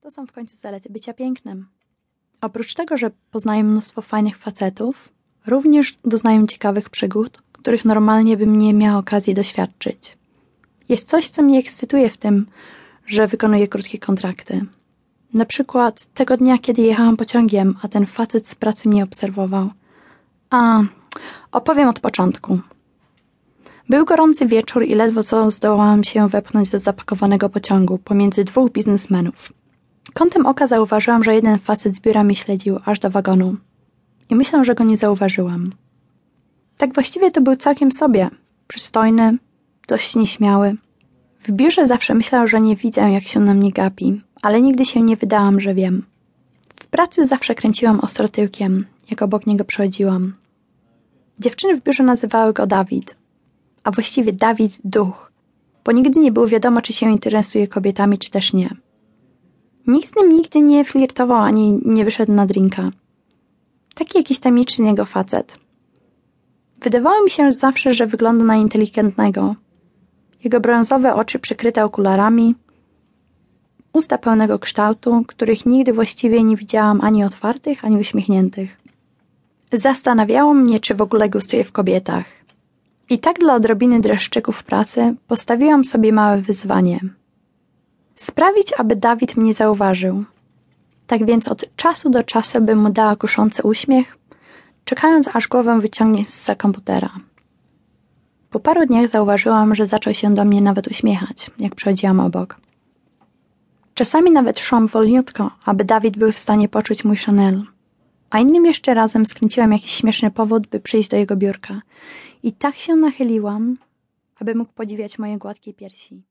To są w końcu zalety bycia pięknym. Oprócz tego, że poznaję mnóstwo fajnych facetów, również doznaję ciekawych przygód, których normalnie bym nie miała okazji doświadczyć. Jest coś, co mnie ekscytuje w tym, że wykonuję krótkie kontrakty. Na przykład tego dnia, kiedy jechałam pociągiem, a ten facet z pracy mnie obserwował. A, opowiem od początku. Był gorący wieczór i ledwo co zdołałam się wepchnąć do zapakowanego pociągu pomiędzy dwóch biznesmenów. Kątem oka zauważyłam, że jeden facet z biura mnie śledził aż do wagonu. I myślę, że go nie zauważyłam. Tak właściwie to był całkiem sobie. Przystojny, dość nieśmiały. W biurze zawsze myślał, że nie widzę, jak się na mnie gapi, ale nigdy się nie wydałam, że wiem. W pracy zawsze kręciłam ostro tyłkiem, jak obok niego przechodziłam. Dziewczyny w biurze nazywały go Dawid, a właściwie Dawid Duch, bo nigdy nie było wiadomo, czy się interesuje kobietami, czy też nie. Nikt z nim nigdy nie flirtował ani nie wyszedł na drinka. Taki jakiś tajemniczy z niego facet. Wydawało mi się zawsze, że wygląda na inteligentnego. Jego brązowe oczy przykryte okularami, usta pełnego kształtu, których nigdy właściwie nie widziałam ani otwartych, ani uśmiechniętych. Zastanawiało mnie, czy w ogóle gustuje w kobietach. I tak dla odrobiny dreszczyków pracy postawiłam sobie małe wyzwanie. Sprawić, aby Dawid mnie zauważył. Tak więc od czasu do czasu bym mu dała kuszący uśmiech, czekając aż głowę wyciągnie z komputera. Po paru dniach zauważyłam, że zaczął się do mnie nawet uśmiechać, jak przechodziłam obok. Czasami nawet szłam wolniutko, aby Dawid był w stanie poczuć mój Chanel. A innym jeszcze razem skręciłam jakiś śmieszny powód, by przyjść do jego biurka. I tak się nachyliłam, aby mógł podziwiać moje gładkie piersi.